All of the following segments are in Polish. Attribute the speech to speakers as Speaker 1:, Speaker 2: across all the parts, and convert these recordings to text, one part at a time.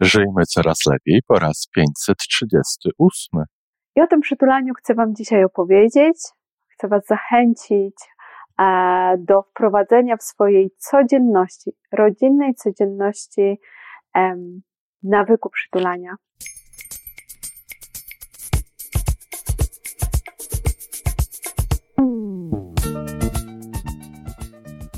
Speaker 1: Żyjmy coraz lepiej po raz 538.
Speaker 2: I o tym przytulaniu chcę Wam dzisiaj opowiedzieć. Chcę Was zachęcić e, do wprowadzenia w swojej codzienności, rodzinnej codzienności, nawyku przytulania.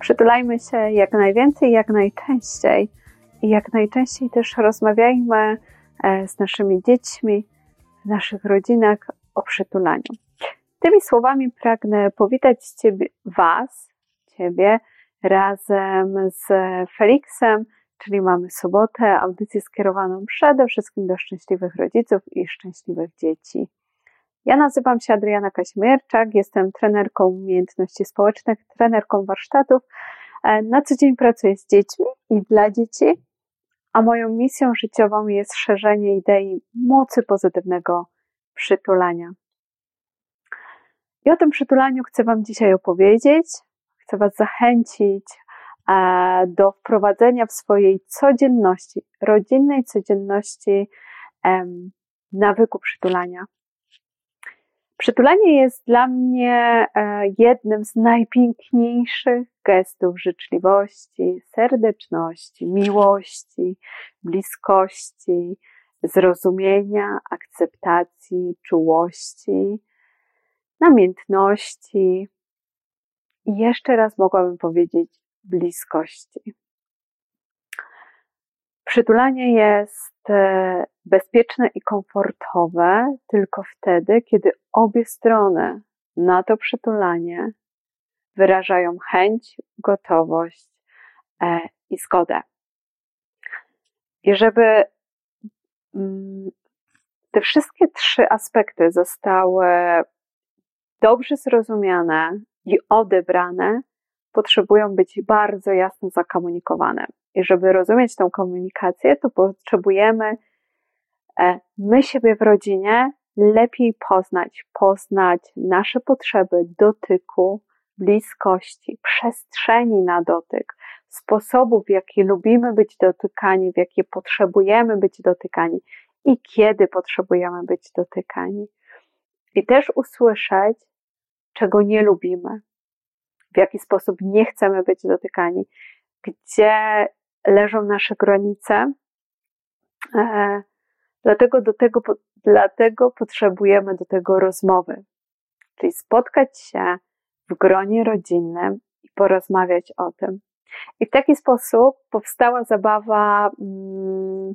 Speaker 2: Przytulajmy się jak najwięcej, jak najczęściej i jak najczęściej też rozmawiajmy e, z naszymi dziećmi, w naszych rodzinach o przytulaniu. Tymi słowami pragnę powitać Ciebie, Was, Ciebie, razem z Felixem, czyli mamy sobotę, audycję skierowaną przede wszystkim do szczęśliwych rodziców i szczęśliwych dzieci. Ja nazywam się Adriana Kaźmierczak, jestem trenerką umiejętności społecznych, trenerką warsztatów. E, na co dzień pracuję z dziećmi i dla dzieci, a moją misją życiową jest szerzenie idei mocy pozytywnego przytulania. I o tym przytulaniu chcę Wam dzisiaj opowiedzieć. Chcę Was zachęcić e, do wprowadzenia w swojej codzienności, rodzinnej codzienności nawyku przytulania. Przytulanie jest dla mnie e, jednym z najpiękniejszych gestów życzliwości, serdeczności, miłości, bliskości, zrozumienia, akceptacji, czułości, namiętności i jeszcze raz mogłabym powiedzieć bliskości. Przytulanie jest e, bezpieczne i komfortowe tylko wtedy, kiedy obie strony na to przytulanie wyrażają chęć, gotowość e, i zgodę. I żeby mm, te wszystkie trzy aspekty zostały dobrze zrozumiane i odebrane, potrzebują być bardzo jasno zakomunikowane. I żeby rozumieć tą komunikację, to potrzebujemy my siebie w rodzinie lepiej poznać, poznać nasze potrzeby dotyku, bliskości, przestrzeni na dotyk, sposobów, w jaki lubimy być dotykani, w jakie potrzebujemy być dotykani i kiedy potrzebujemy być dotykani. I też usłyszeć, czego nie lubimy, w jaki sposób nie chcemy być dotykani, gdzie leżą nasze granice. Dlatego, do tego, dlatego potrzebujemy do tego rozmowy, czyli spotkać się w gronie rodzinnym i porozmawiać o tym. I w taki sposób powstała zabawa mm,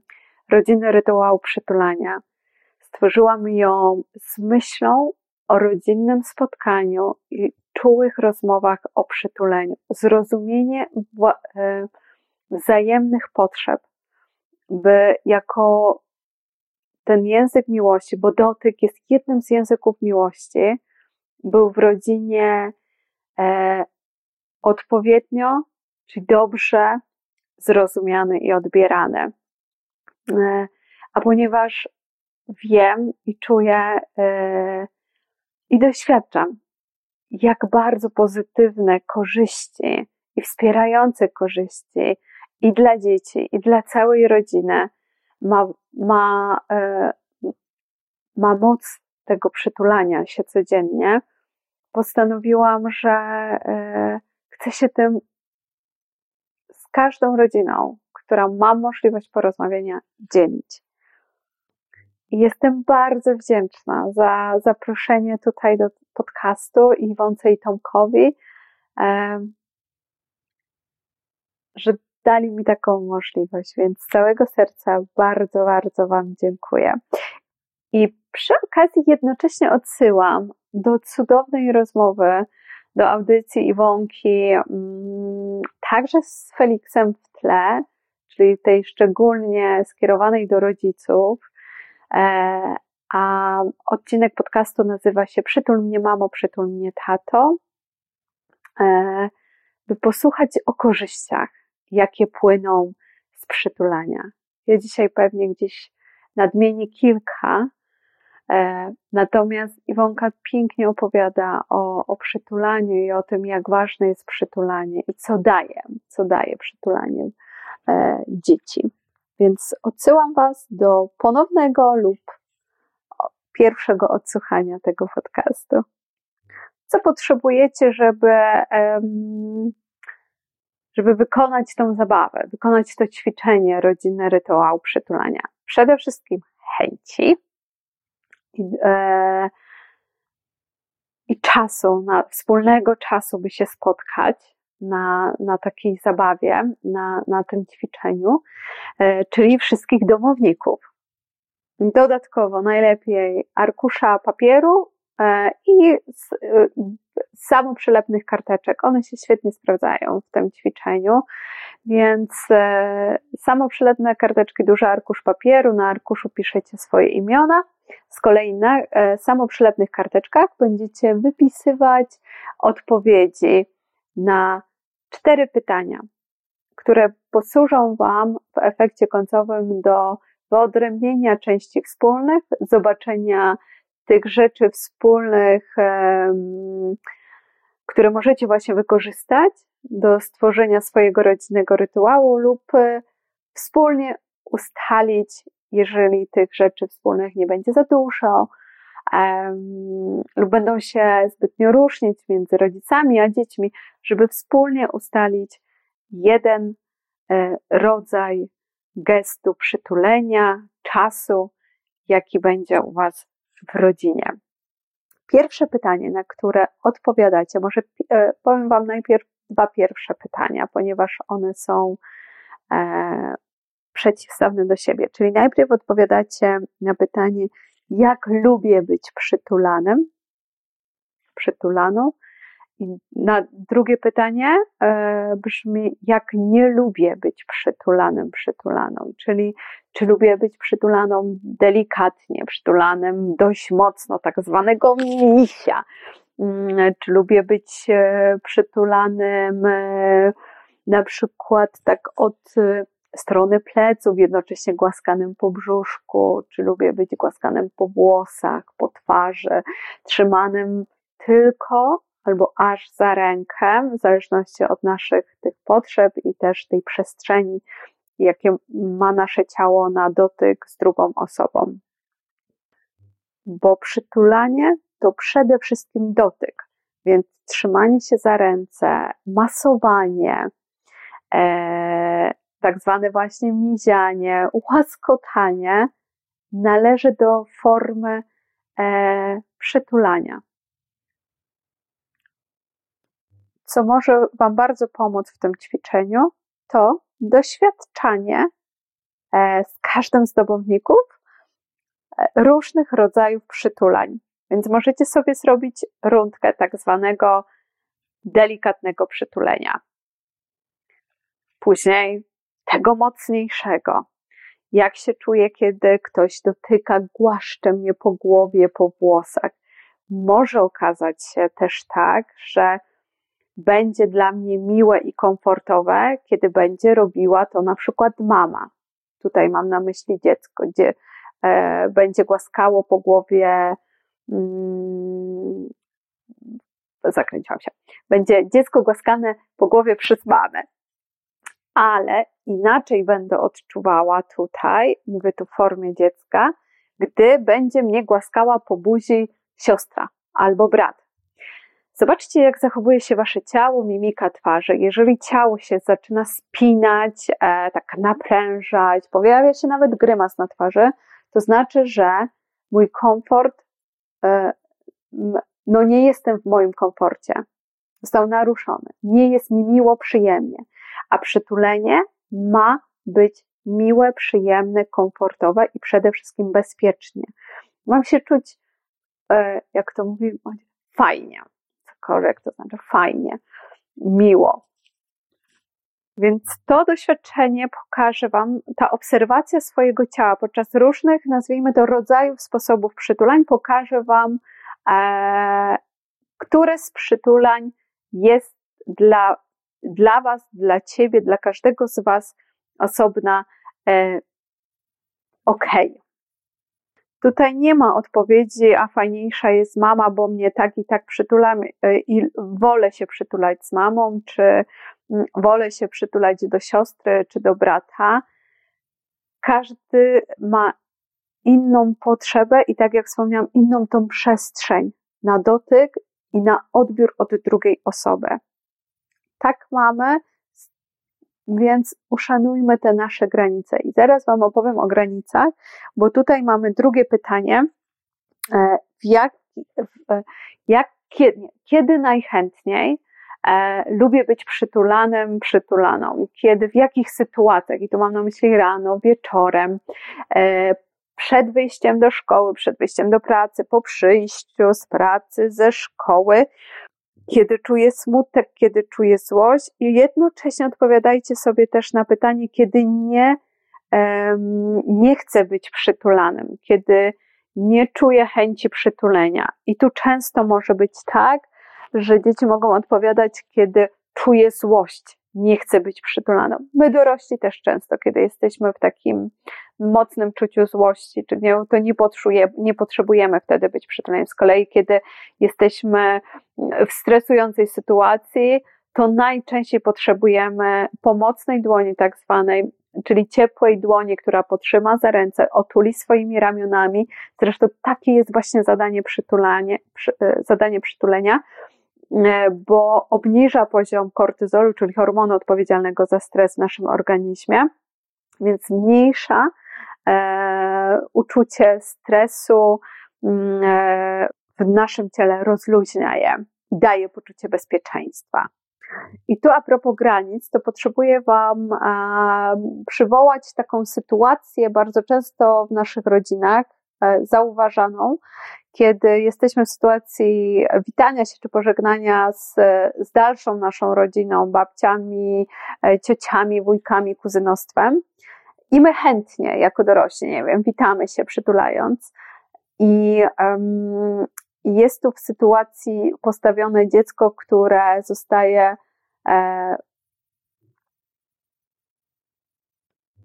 Speaker 2: rodziny rytuału przytulania. Stworzyłam ją z myślą o rodzinnym spotkaniu i czułych rozmowach o przytuleniu. Zrozumienie e, wzajemnych potrzeb, by jako ten język miłości, bo dotyk jest jednym z języków miłości, był w rodzinie e, odpowiednio, czyli dobrze zrozumiany i odbierany. E, a ponieważ wiem i czuję e, i doświadczam, jak bardzo pozytywne korzyści i wspierające korzyści i dla dzieci, i dla całej rodziny ma, ma, e, ma moc tego przytulania się codziennie, postanowiłam, że e, chcę się tym z każdą rodziną, która ma możliwość porozmawiania, dzielić. Jestem bardzo wdzięczna za zaproszenie tutaj do podcastu Iwonce i Tomkowi, że dali mi taką możliwość, więc z całego serca bardzo, bardzo Wam dziękuję. I przy okazji jednocześnie odsyłam do cudownej rozmowy, do audycji Iwonki, mm, także z Feliksem w tle, czyli tej szczególnie skierowanej do rodziców. E, a odcinek podcastu nazywa się Przytul mnie mamo, przytul mnie tato. E, by posłuchać o korzyściach, jakie płyną z przytulania. Ja dzisiaj pewnie gdzieś nadmienię kilka, e, natomiast Iwonka pięknie opowiada o, o przytulaniu i o tym, jak ważne jest przytulanie i co daje, co daje przytulanie e, dzieci. Więc odsyłam Was do ponownego lub pierwszego odsłuchania tego podcastu. Co potrzebujecie, żeby, żeby wykonać tą zabawę, wykonać to ćwiczenie rodzinne rytuału przytulania? Przede wszystkim chęci i, e, i czasu, na, wspólnego czasu, by się spotkać na, na takiej zabawie, na, na tym ćwiczeniu, e, czyli wszystkich domowników. Dodatkowo najlepiej arkusza papieru i e, samoprzylepnych karteczek. One się świetnie sprawdzają w tym ćwiczeniu, więc e, samoprzylepne karteczki, duży arkusz papieru, na arkuszu piszecie swoje imiona. Z kolei na samoprzylepnych karteczkach będziecie wypisywać odpowiedzi na cztery pytania, które posłużą Wam w efekcie końcowym do wyodrębnienia części wspólnych, zobaczenia tych rzeczy wspólnych, które możecie właśnie wykorzystać do stworzenia swojego rodzinnego rytuału lub e, wspólnie ustalić, jeżeli tych rzeczy wspólnych nie będzie za dużo, lub będą się zbytnio różnić między rodzicami a dziećmi, żeby wspólnie ustalić jeden e, rodzaj gestu przytulenia, czasu, jaki będzie u Was w rodzinie. Pierwsze pytanie, na które odpowiadacie, może e, powiem Wam najpierw dwa pierwsze pytania, ponieważ one są e, przeciwstawne do siebie. Czyli najpierw odpowiadacie na pytanie, jak lubię być przytulanym, przytulaną, na drugie pytanie e, brzmi, jak nie lubię być przytulanym, przytulaną, czyli czy lubię być przytulaną delikatnie, przytulanym dość mocno, tak zwanego misia, mm, czy lubię być e, przytulanym e, na przykład tak od strony pleców, jednocześnie głaskanym po brzuszku, czy lubię być głaskanym po włosach, po twarzy, trzymanym tylko albo aż za rękę, w zależności od naszych tych potrzeb i też tej przestrzeni, jakie ma nasze ciało na dotyk z drugą osobą. Bo przytulanie to przede wszystkim dotyk, więc trzymanie się za ręce, masowanie, e, tak zwane właśnie mizianie, łaskotanie należy do formy e, przytulania. Co może Wam bardzo pomóc w tym ćwiczeniu, to doświadczanie e, z każdym z domowników e, różnych rodzajów przytulań. Więc możecie sobie zrobić rundkę tak zwanego delikatnego przytulenia. Później tego mocniejszego. Jak się czuję, kiedy ktoś dotyka, głaszcze mnie po głowie, po włosach. Może okazać się też tak, że będzie dla mnie miłe i komfortowe, kiedy będzie robiła to na przykład mama. Tutaj mam na myśli dziecko, gdzie e, będzie głaskało po głowie, mm, zakręciłam się, będzie dziecko głaskane po głowie przez mamę. Ale inaczej będę odczuwała tutaj, mówię tu w formie dziecka, gdy będzie mnie głaskała po buzi siostra albo brat Zobaczcie, jak zachowuje się wasze ciało, mimika twarzy. Jeżeli ciało się zaczyna spinać, e, tak naprężać, pojawia się nawet grymas na twarzy, to znaczy, że mój komfort, e, no nie jestem w moim komforcie. Został naruszony. Nie jest mi miło, przyjemnie. A przytulenie ma być miłe, przyjemne, komfortowe i przede wszystkim bezpiecznie. Mam się czuć, e, jak to mówi, fajnie cokolwiek, to znaczy fajnie, miło. Więc to doświadczenie pokaże Wam, ta obserwacja swojego ciała podczas różnych, nazwijmy to, rodzajów sposobów przytulań, pokaże Wam, e, które z przytulań jest dla, dla Was, dla Ciebie, dla każdego z Was osobna e, ok. Tutaj nie ma odpowiedzi, a fajniejsza jest mama, bo mnie tak i tak przytulam e, i wolę się przytulać z mamą, czy mm, wolę się przytulać do siostry, czy do brata. Każdy ma inną potrzebę i tak jak wspomniałam, inną tą przestrzeń na dotyk i na odbiór od drugiej osoby. Tak mamy, więc uszanujmy te nasze granice. I zaraz Wam opowiem o granicach, bo tutaj mamy drugie pytanie. E, w jak, w, jak kiedy, kiedy najchętniej e, lubię być przytulanym, przytulaną? Kiedy, w jakich sytuacjach? I tu mam na myśli rano, wieczorem, e, przed wyjściem do szkoły, przed wyjściem do pracy, po przyjściu z pracy, ze szkoły, kiedy czuję smutek, kiedy czuję złość i jednocześnie odpowiadajcie sobie też na pytanie, kiedy nie, nie chcę być przytulanym, kiedy nie czuję chęci przytulenia. I tu często może być tak, że dzieci mogą odpowiadać, kiedy czuję złość, nie chcę być przytulaną. My dorośli też często, kiedy jesteśmy w takim mocnym czuciu złości, czy nie, to nie, potrzebuje, nie potrzebujemy wtedy być przytuleni. Z kolei, kiedy jesteśmy w stresującej sytuacji, to najczęściej potrzebujemy pomocnej dłoni, tak zwanej, czyli ciepłej dłoni, która potrzyma za ręce, otuli swoimi ramionami. Zresztą takie jest właśnie zadanie, przytulanie, przy, e, zadanie przytulenia, bo obniża poziom kortyzolu, czyli hormonu odpowiedzialnego za stres w naszym organizmie, więc zmniejsza e, uczucie stresu mm, e, w naszym ciele, rozluźnia je i daje poczucie bezpieczeństwa. I tu a propos granic, to potrzebuję Wam e, przywołać taką sytuację bardzo często w naszych rodzinach e, zauważaną, kiedy jesteśmy w sytuacji witania się czy pożegnania z, z dalszą naszą rodziną, babciami, e, ciociami, wujkami, kuzynostwem. I my chętnie, jako dorośli, nie wiem, witamy się przytulając. I um, jest tu w sytuacji postawione dziecko, które zostaje. E,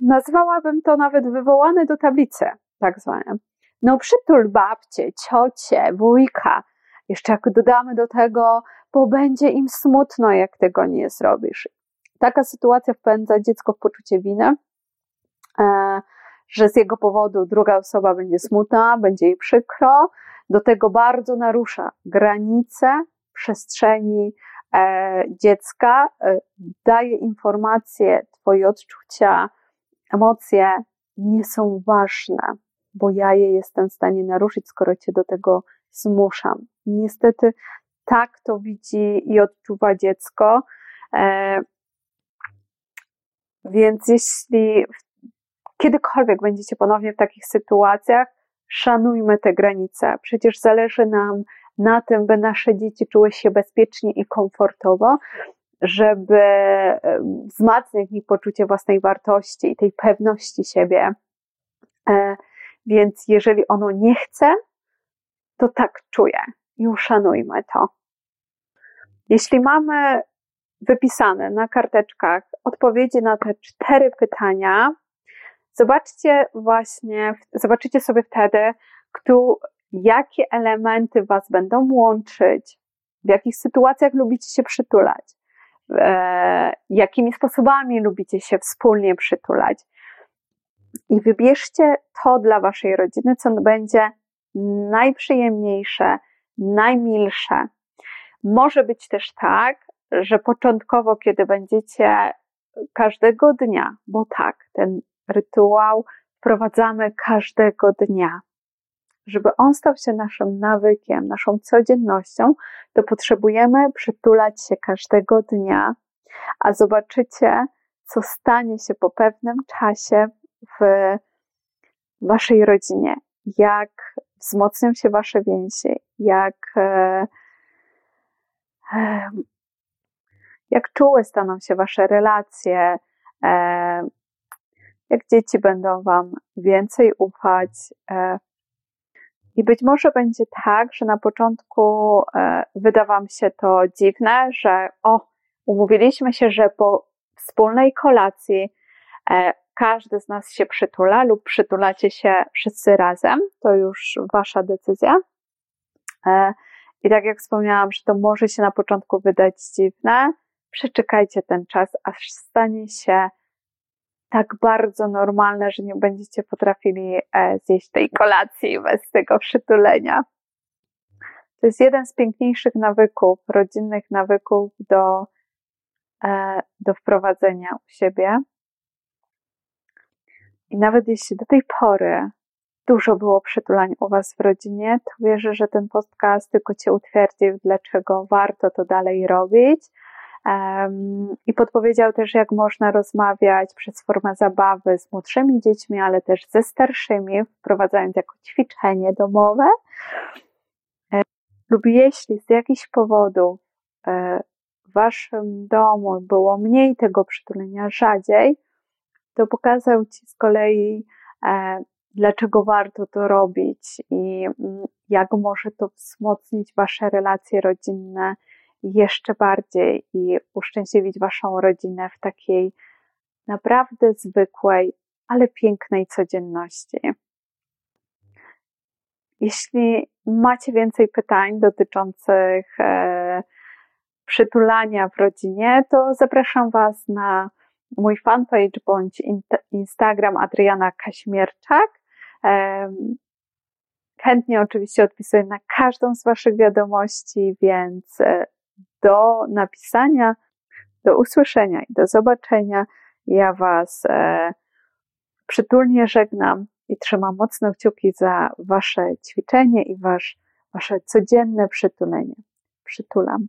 Speaker 2: nazwałabym to nawet wywołane do tablicy, tak zwane. No, przytul babcie, ciocie, wujka. Jeszcze jak dodamy do tego, bo będzie im smutno, jak tego nie zrobisz. Taka sytuacja wpędza dziecko w poczucie winy, E, że z jego powodu druga osoba będzie smutna, będzie jej przykro. Do tego bardzo narusza granice przestrzeni e, dziecka, e, daje informacje, Twoje odczucia, emocje nie są ważne, bo ja je jestem w stanie naruszyć, skoro Cię do tego zmuszam. Niestety tak to widzi i odczuwa dziecko. Więc jeśli kiedykolwiek będziecie ponownie w takich sytuacjach, szanujmy te granice. Przecież zależy nam na tym, by nasze dzieci czuły się bezpiecznie i komfortowo, żeby wzmacniać ich poczucie własnej wartości i tej pewności siebie. Więc jeżeli ono nie chce, to tak czuje i uszanujmy to. Jeśli mamy wypisane na karteczkach odpowiedzi na te cztery pytania, Zobaczcie właśnie, zobaczycie sobie wtedy, kto, jakie elementy Was będą łączyć, w jakich sytuacjach lubicie się przytulać, e, jakimi sposobami lubicie się wspólnie przytulać. I wybierzcie to dla Waszej rodziny, co będzie najprzyjemniejsze, najmilsze. Może być też tak, że początkowo, kiedy będziecie każdego dnia, bo tak, ten rytuał wprowadzamy każdego dnia. Żeby on stał się naszym nawykiem, naszą codziennością, to potrzebujemy przytulać się każdego dnia, a zobaczycie, co stanie się po pewnym czasie w waszej rodzinie, jak wzmocnią się wasze więzi, jak, e, jak czułe staną się Wasze relacje, e, jak dzieci będą Wam więcej ufać. E, I być może będzie tak, że na początku e, wyda Wam się to dziwne, że o, umówiliśmy się, że po wspólnej kolacji każdy z nas się przytula lub przytulacie się wszyscy razem. To już Wasza decyzja. I tak jak wspomniałam, że to może się na początku wydać dziwne, przeczekajcie ten czas, aż stanie się tak bardzo normalne, że nie będziecie potrafili e, zjeść tej kolacji bez tego przytulenia. To jest jeden z piękniejszych nawyków, rodzinnych nawyków do, e, do wprowadzenia u siebie. I nawet jeśli do tej pory dużo było przytulań u Was w rodzinie, to wierzę, że ten podcast tylko Cię utwierdził, dlaczego warto to dalej robić. Um, I podpowiedział też, jak można rozmawiać przez formę zabawy z młodszymi dziećmi, ale też ze starszymi, wprowadzając jako ćwiczenie domowe. Lub jeśli z jakichś powodów e, w Waszym domu było mniej tego przytulenia rzadziej, to pokazał Ci z kolei e, dlaczego warto to robić i mm, jak może to wzmocnić Wasze relacje rodzinne jeszcze bardziej i uszczęśliwić Waszą rodzinę w takiej naprawdę zwykłej, ale pięknej codzienności. Jeśli macie więcej pytań dotyczących e, przytulania w rodzinie, to zapraszam Was na mój fanpage bądź Instagram Adriana Kaśmierczak. Chętnie oczywiście odpisuję na każdą z Waszych wiadomości, więc e, do napisania, do usłyszenia i do zobaczenia. Ja Was e, przytulnie żegnam i trzymam mocno kciuki za Wasze ćwiczenie i wasz, Wasze codzienne przytulenie. Przytulam.